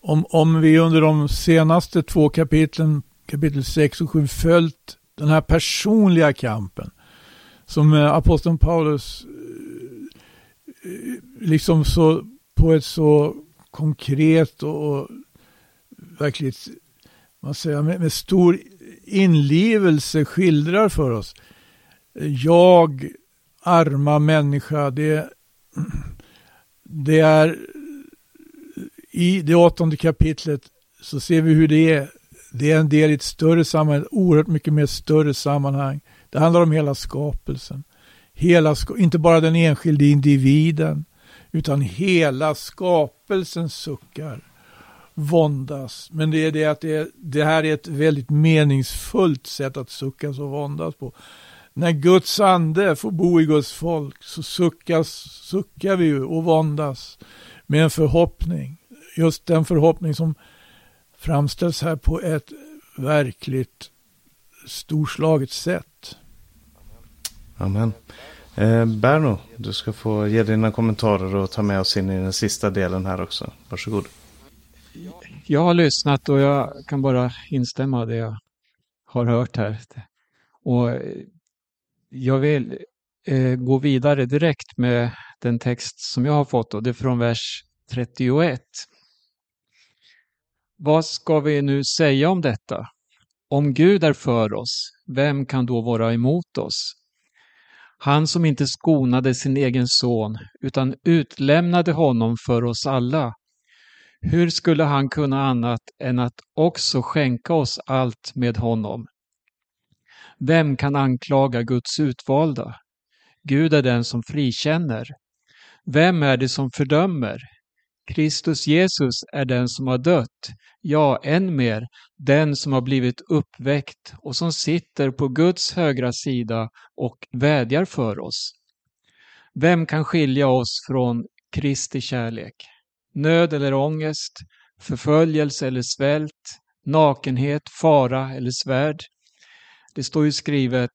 om, om vi under de senaste två kapitlen, kapitel 6 och 7, följt den här personliga kampen som eh, aposteln Paulus eh, eh liksom så på ett så konkret och, och verkligt, man säger, med, med stor inlevelse skildrar för oss. Eh, jag arma människa. Det, det är i det åttonde kapitlet så ser vi hur det är. Det är en del i ett större sammanhang, oerhört mycket mer större sammanhang. Det handlar om hela skapelsen. Hela, inte bara den enskilde individen, utan hela skapelsen suckar, våndas. Men det är det att det, det här är ett väldigt meningsfullt sätt att suckas och våndas på när Guds ande får bo i Guds folk så suckas, suckar vi ju och våndas med en förhoppning. Just den förhoppning som framställs här på ett verkligt storslaget sätt. Amen. Eh, Berno, du ska få ge dina kommentarer och ta med oss in i den sista delen här också. Varsågod. Jag har lyssnat och jag kan bara instämma i det jag har hört här. Och jag vill eh, gå vidare direkt med den text som jag har fått och det är från vers 31. Vad ska vi nu säga om detta? Om Gud är för oss, vem kan då vara emot oss? Han som inte skonade sin egen son, utan utlämnade honom för oss alla. Hur skulle han kunna annat än att också skänka oss allt med honom? Vem kan anklaga Guds utvalda? Gud är den som frikänner. Vem är det som fördömer? Kristus Jesus är den som har dött, ja, än mer, den som har blivit uppväckt och som sitter på Guds högra sida och vädjar för oss. Vem kan skilja oss från Kristi kärlek? Nöd eller ångest, förföljelse eller svält, nakenhet, fara eller svärd? Det står ju skrivet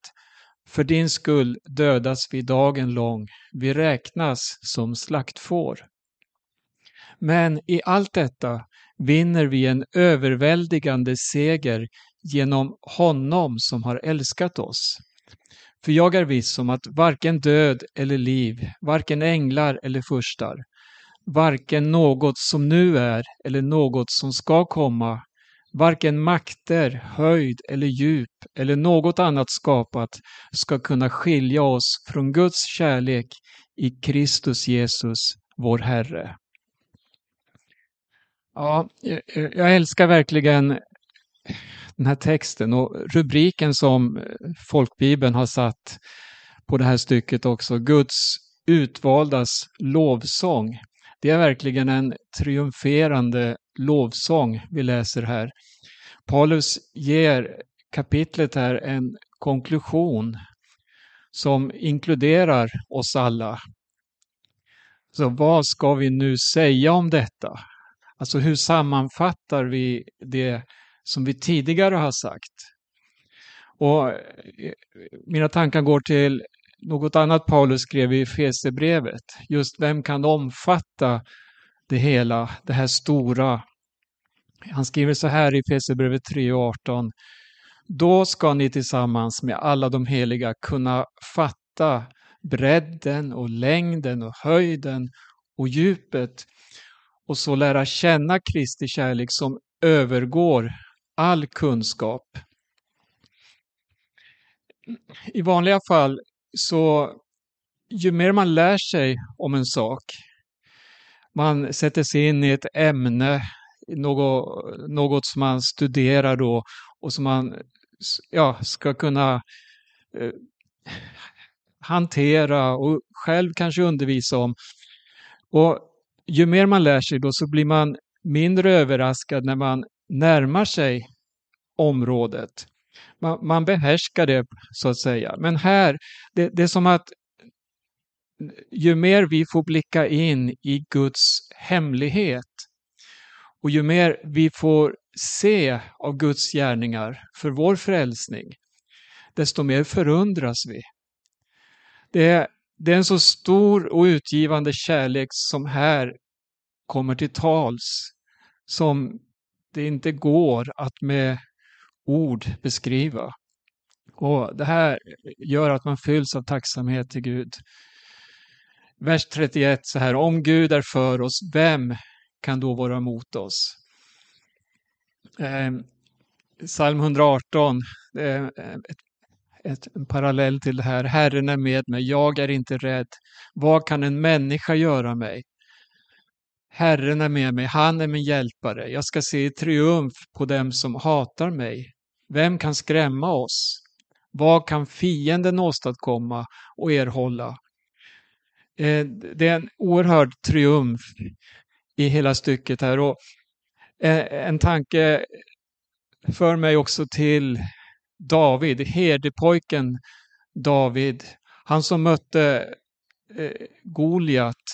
för din skull dödas vi dagen lång, vi räknas som slaktfår. Men i allt detta vinner vi en överväldigande seger genom honom som har älskat oss. För jag är viss om att varken död eller liv, varken änglar eller furstar, varken något som nu är eller något som ska komma, varken makter, höjd eller djup eller något annat skapat ska kunna skilja oss från Guds kärlek i Kristus Jesus, vår Herre. Ja, jag älskar verkligen den här texten och rubriken som folkbibeln har satt på det här stycket också, Guds utvaldas lovsång. Det är verkligen en triumferande lovsång vi läser här. Paulus ger kapitlet här en konklusion som inkluderar oss alla. Så vad ska vi nu säga om detta? Alltså hur sammanfattar vi det som vi tidigare har sagt? Och eh, mina tankar går till något annat Paulus skrev i Fesebrevet. Just vem kan omfatta det hela, det här stora? Han skriver så här i Fesebrevet 3.18. Då ska ni tillsammans med alla de heliga kunna fatta bredden och längden och höjden och djupet och så lära känna Kristi kärlek som övergår all kunskap. I vanliga fall så ju mer man lär sig om en sak, man sätter sig in i ett ämne, något, något som man studerar då och som man ja, ska kunna eh, hantera och själv kanske undervisa om. Och ju mer man lär sig då så blir man mindre överraskad när man närmar sig området. Man, man behärskar det så att säga. Men här, det, det är som att ju mer vi får blicka in i Guds hemlighet och ju mer vi får se av Guds gärningar för vår frälsning, desto mer förundras vi. Det är, det är en så stor och utgivande kärlek som här kommer till tals, som det inte går att med ord beskriva. Och Det här gör att man fylls av tacksamhet till Gud. Vers 31 så här, om Gud är för oss, vem kan då vara mot oss? Eh, Psalm 118, eh, ett ett, en parallell till det här. Herren är med mig, jag är inte rädd. Vad kan en människa göra mig? Herren är med mig, han är min hjälpare. Jag ska se i triumf på dem som hatar mig. Vem kan skrämma oss? Vad kan fienden åstadkomma och erhålla? Eh, det är en oerhörd triumf i hela stycket här. Och eh, en tanke för mig också till David, herdepojken David, han som mötte eh, Goliat,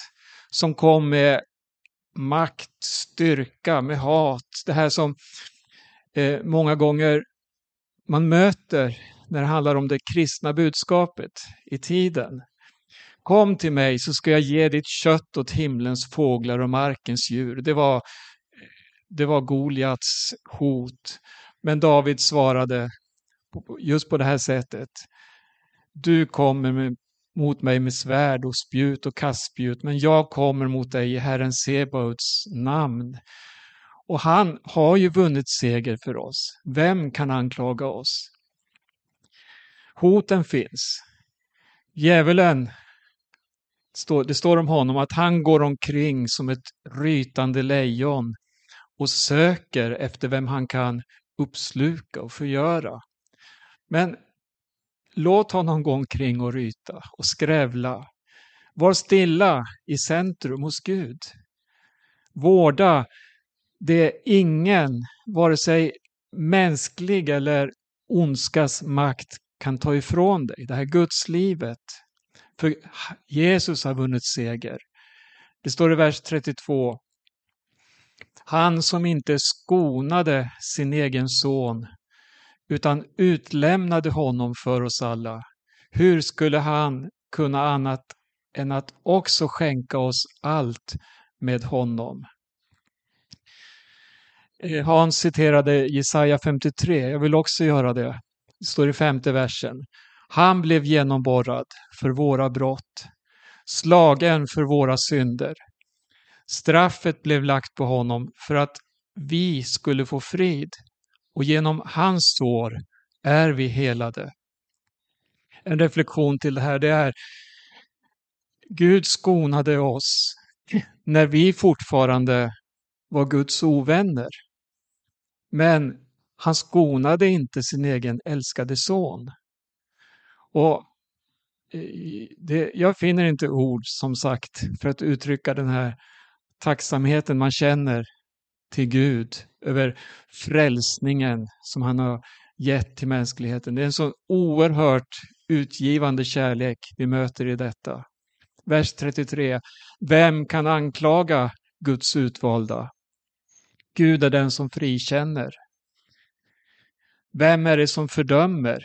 som kom med makt, styrka, med hat. Det här som många gånger man möter när det handlar om det kristna budskapet i tiden. Kom till mig så ska jag ge ditt kött åt himlens fåglar och markens djur. Det var, det var Goliats hot. Men David svarade, just på det här sättet. Du kommer med, mot mig med svärd och spjut och kastspjut, men jag kommer mot dig i Herren Sebaots namn. Och han har ju vunnit seger för oss. Vem kan anklaga oss? Hoten finns. Djävulen, det står om honom att han går omkring som ett rytande lejon och söker efter vem han kan uppsluka och förgöra. Men låt honom gå omkring och ryta och skrävla. Var stilla i centrum hos Gud. Vårda det ingen, vare sig mänsklig eller ondskas makt kan ta ifrån dig. Det här gudslivet. För Jesus har vunnit seger. Det står i vers 32. Han som inte skonade sin egen son utan utlämnade honom för oss alla. Hur skulle han kunna annat än att också skänka oss allt med honom? Eh, hans citerade Jesaja 53, jag vill också göra det. Det står i femte versen. Han blev genomborrad för våra brott, slagen för våra synder. Straffet blev lagt på honom för att vi skulle få frid och genom hans sår är vi helade. En reflektion till det här det är Gud skonade oss när vi fortfarande var Guds ovänner. Men han skonade inte sin egen älskade son. Och eh, det, jag finner inte ord, som sagt, för att uttrycka den här tacksamheten man känner till Gud över frälsningen som han har gett till mänskligheten. Det är en så oerhört utgivande kärlek vi möter i detta. Vers 33. Vem kan anklaga Guds utvalda? Gud är den som frikänner. Vem är det som fördömer?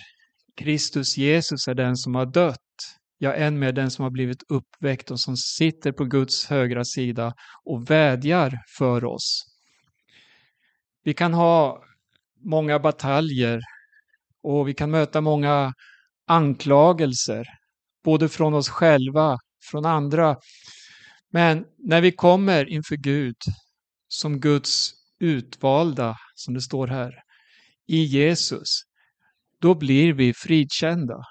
Kristus Jesus är den som har dött, ja, än mer den som har blivit uppväckt och som sitter på Guds högra sida och vädjar för oss. Vi kan ha många bataljer och vi kan möta många anklagelser, både från oss själva, från andra. Men när vi kommer inför Gud som Guds utvalda, som det står här, i Jesus, då blir vi fridkända.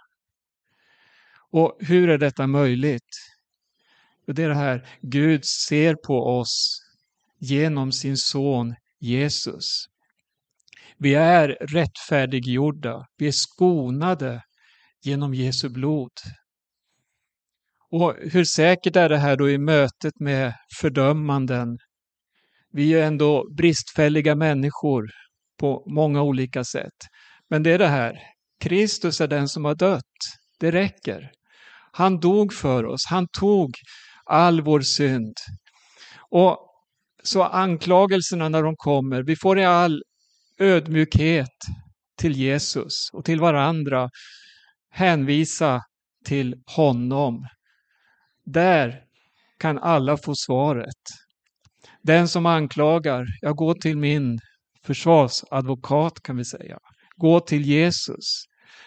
Och hur är detta möjligt? Det är det här, Gud ser på oss genom sin son Jesus. Vi är rättfärdiggjorda, vi är skonade genom Jesu blod. Och hur säkert är det här då i mötet med fördömanden? Vi är ändå bristfälliga människor på många olika sätt. Men det är det här, Kristus är den som har dött. Det räcker. Han dog för oss, han tog all vår synd. Och så anklagelserna när de kommer, vi får i all ödmjukhet till Jesus och till varandra hänvisa till honom. Där kan alla få svaret. Den som anklagar, jag går till min försvarsadvokat kan vi säga. Gå till Jesus.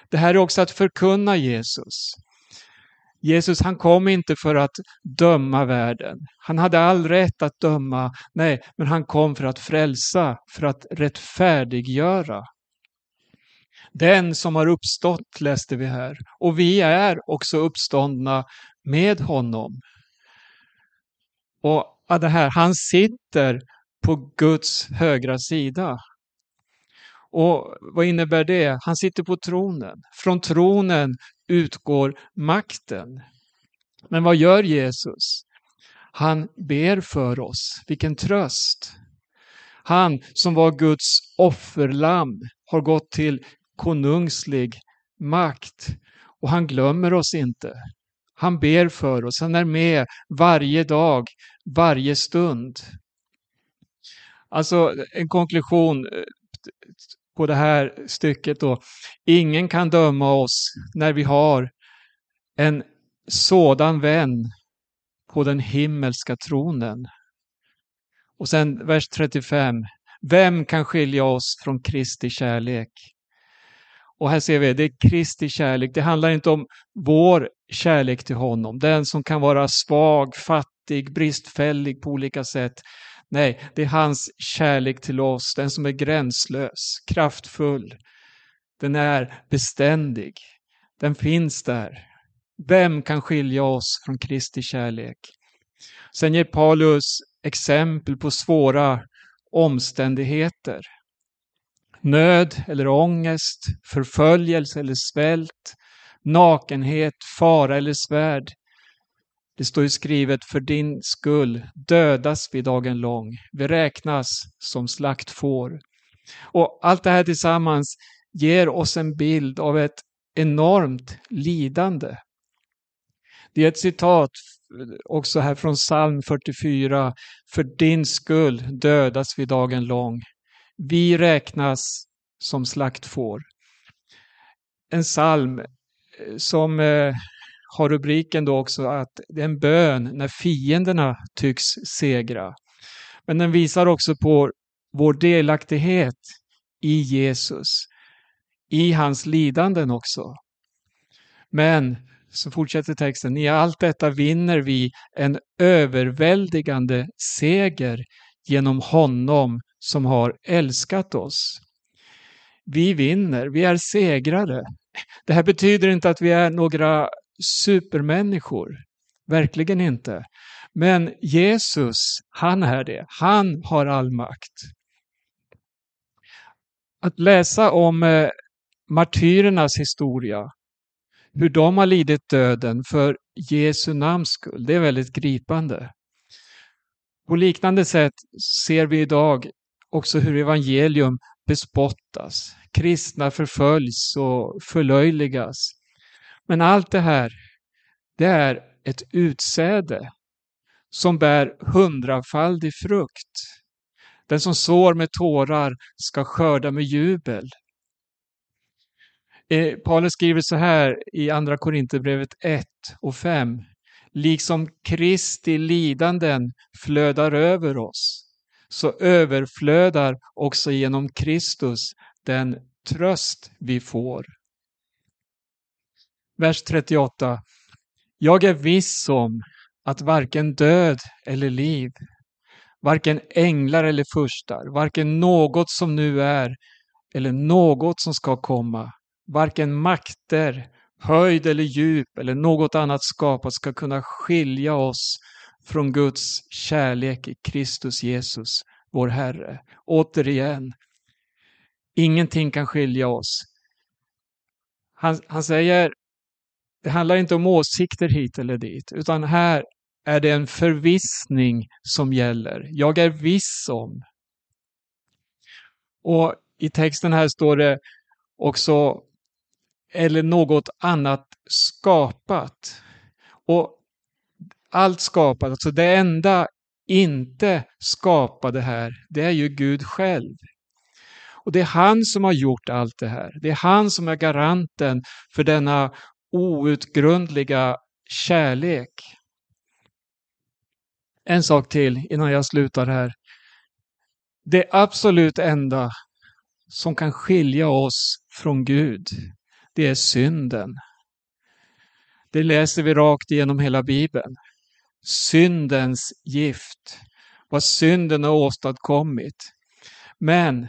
Det här är också att förkunna Jesus. Jesus han kom inte för att döma världen. Han hade all rätt att döma, nej, men han kom för att frälsa, för att rättfärdiggöra. Den som har uppstått läste vi här och vi är också uppståndna med honom. Och det här, han sitter på Guds högra sida. Och vad innebär det? Han sitter på tronen. Från tronen utgår makten. Men vad gör Jesus? Han ber för oss. Vilken tröst! Han som var Guds offerlamm har gått till konungslig makt och han glömmer oss inte. Han ber för oss, han är med varje dag, varje stund. Alltså en konklusion eh, på det här stycket då. Ingen kan döma oss när vi har en sådan vän på den himmelska tronen. Och sen vers 35. Vem kan skilja oss från Kristi kärlek? Och här ser vi, det är Kristi kärlek. Det handlar inte om vår kärlek till honom, den som kan vara svag, fattig, bristfällig på olika sätt. Nej, det är hans kärlek till oss, den som är gränslös, kraftfull. Den är beständig. Den finns där. Vem kan skilja oss från Kristi kärlek? Sen ger Paulus exempel på svåra omständigheter. Nöd eller ångest, förföljelse eller svält, nakenhet, fara eller svärd. Det står ju skrivet, för din skull dödas vi dagen lång. Vi räknas som slaktfår. Och allt det här tillsammans ger oss en bild av ett enormt lidande. Det är ett citat också här från psalm 44. För din skull dödas vi dagen lång. Vi räknas som slaktfår. En psalm eh, som eh, har rubriken då också att det är en bön när fienderna tycks segra. Men den visar också på vår delaktighet i Jesus, i hans lidanden också. Men, så fortsätter texten, i allt detta vinner vi en överväldigande seger genom honom som har älskat oss. Vi vinner, vi är segrare. Det här betyder inte att vi är några supermänniskor. Verkligen inte. Men Jesus, han är det. Han har all makt. Att läsa om eh, martyrernas historia, hur de har lidit döden för Jesu namns skull, det är väldigt gripande. På liknande sätt ser vi idag också hur evangelium bespottas. Kristna förföljs och förlöjligas. Men allt det här, det är ett utsäde som bär hundrafaldig frukt. Den som sår med tårar ska skörda med jubel. Eh, Paulus skriver så här i Andra Korinthierbrevet 1 och 5. Liksom Kristi lidanden flödar över oss, så överflödar också genom Kristus den tröst vi får. Vers 38. Jag är viss om att varken död eller liv, varken änglar eller furstar, varken något som nu är eller något som ska komma, varken makter, höjd eller djup eller något annat skapat ska kunna skilja oss från Guds kärlek i Kristus Jesus, vår Herre. Återigen, ingenting kan skilja oss. Han, han säger det handlar inte om åsikter hit eller dit, utan här är det en förvissning som gäller. Jag är viss om. Och i texten här står det också eller något annat skapat. Och allt skapat, alltså det enda inte skapade här, det är ju Gud själv. Och det är han som har gjort allt det här. Det är han som är garanten för denna outgrundliga kärlek. En sak till innan jag slutar här. Det absolut enda som kan skilja oss från Gud, det är synden. Det läser vi rakt igenom hela Bibeln. Syndens gift, vad synden har åstadkommit. Men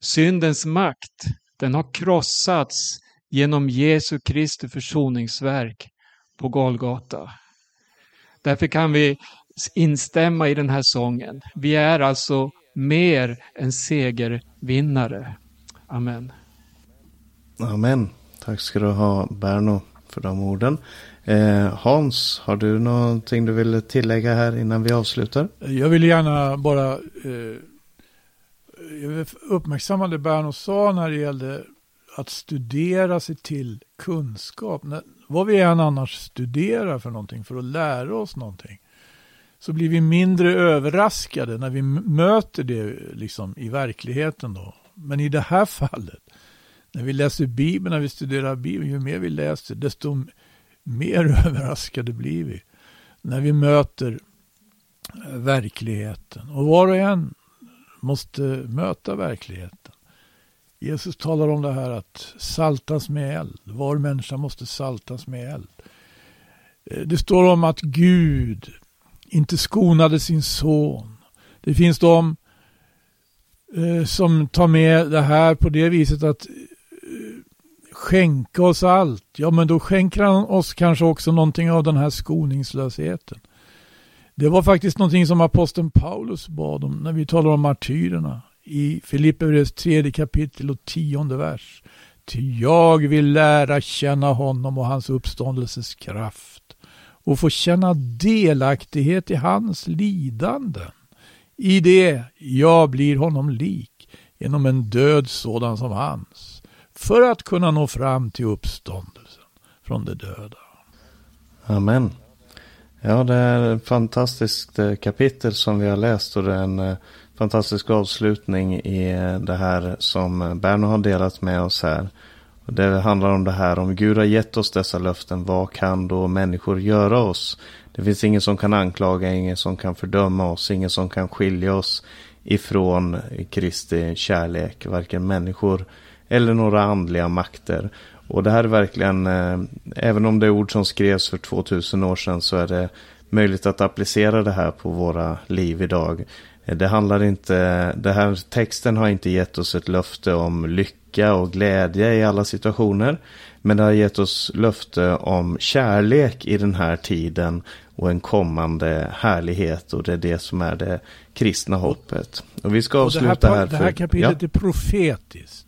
syndens makt, den har krossats genom Jesu Kristi försoningsverk på Golgata. Därför kan vi instämma i den här sången. Vi är alltså mer än segervinnare. Amen. Amen. Tack ska du ha Berno för de orden. Eh, Hans, har du någonting du vill tillägga här innan vi avslutar? Jag vill gärna bara eh, uppmärksamma det Berno sa när det gällde att studera sig till kunskap. När, vad vi än annars studerar för någonting, för att lära oss någonting, så blir vi mindre överraskade när vi möter det liksom i verkligheten. Då. Men i det här fallet, när vi läser Bibeln, när vi studerar Bibeln, ju mer vi läser, desto mer överraskade blir vi. När vi möter eh, verkligheten. Och var och en måste möta verkligheten. Jesus talar om det här att saltas med eld. Var människa måste saltas med eld. Eh, det står om att Gud inte skonade sin son. Det finns de eh, som tar med det här på det viset att skänka oss allt. Ja, men då skänker han oss kanske också någonting av den här skoningslösheten. Det var faktiskt någonting som aposteln Paulus bad om när vi talar om martyrerna i Filipperbrevets tredje kapitel och tionde vers. Ty jag vill lära känna honom och hans uppståndelses kraft och få känna delaktighet i hans lidanden. I det jag blir honom lik genom en död sådan som hans för att kunna nå fram till uppståndelsen från de döda. Amen. Ja, det är ett fantastiskt eh, kapitel som vi har läst och det är en eh, fantastisk avslutning i eh, det här som Berno har delat med oss här. Det handlar om det här, om Gud har gett oss dessa löften, vad kan då människor göra oss? Det finns ingen som kan anklaga, ingen som kan fördöma oss, ingen som kan skilja oss ifrån Kristi kärlek, varken människor eller några andliga makter. Och det här är verkligen, eh, även om det är ord som skrevs för 2000 år sedan så är det möjligt att applicera det här på våra liv idag. Eh, det handlar inte, det här texten har inte gett oss ett löfte om lycka och glädje i alla situationer. Men det har gett oss löfte om kärlek i den här tiden och en kommande härlighet. Och det är det som är det kristna hoppet. Och vi ska avsluta det här, här. För, det här kapitlet ja. är profetiskt.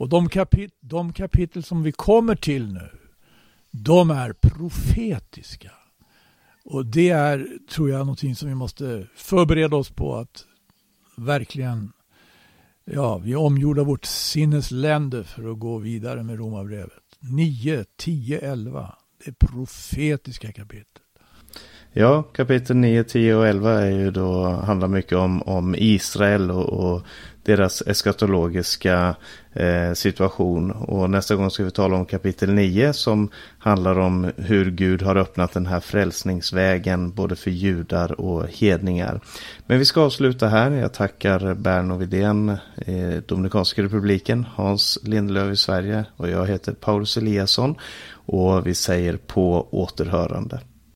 Och de, kapit de kapitel som vi kommer till nu, de är profetiska. Och det är, tror jag, någonting som vi måste förbereda oss på att verkligen, ja, vi omgjorda vårt sinnesländer för att gå vidare med Romarbrevet. 9, 10, 11. Det är profetiska kapitel. Ja, kapitel 9, 10 och 11 är ju då, handlar mycket om, om Israel och, och deras eskatologiska eh, situation. Och nästa gång ska vi tala om kapitel 9 som handlar om hur Gud har öppnat den här frälsningsvägen både för judar och hedningar. Men vi ska avsluta här. Jag tackar Berno Widén eh, Dominikanska republiken, Hans Lindelöf i Sverige och jag heter Paulus Eliasson och vi säger på återhörande.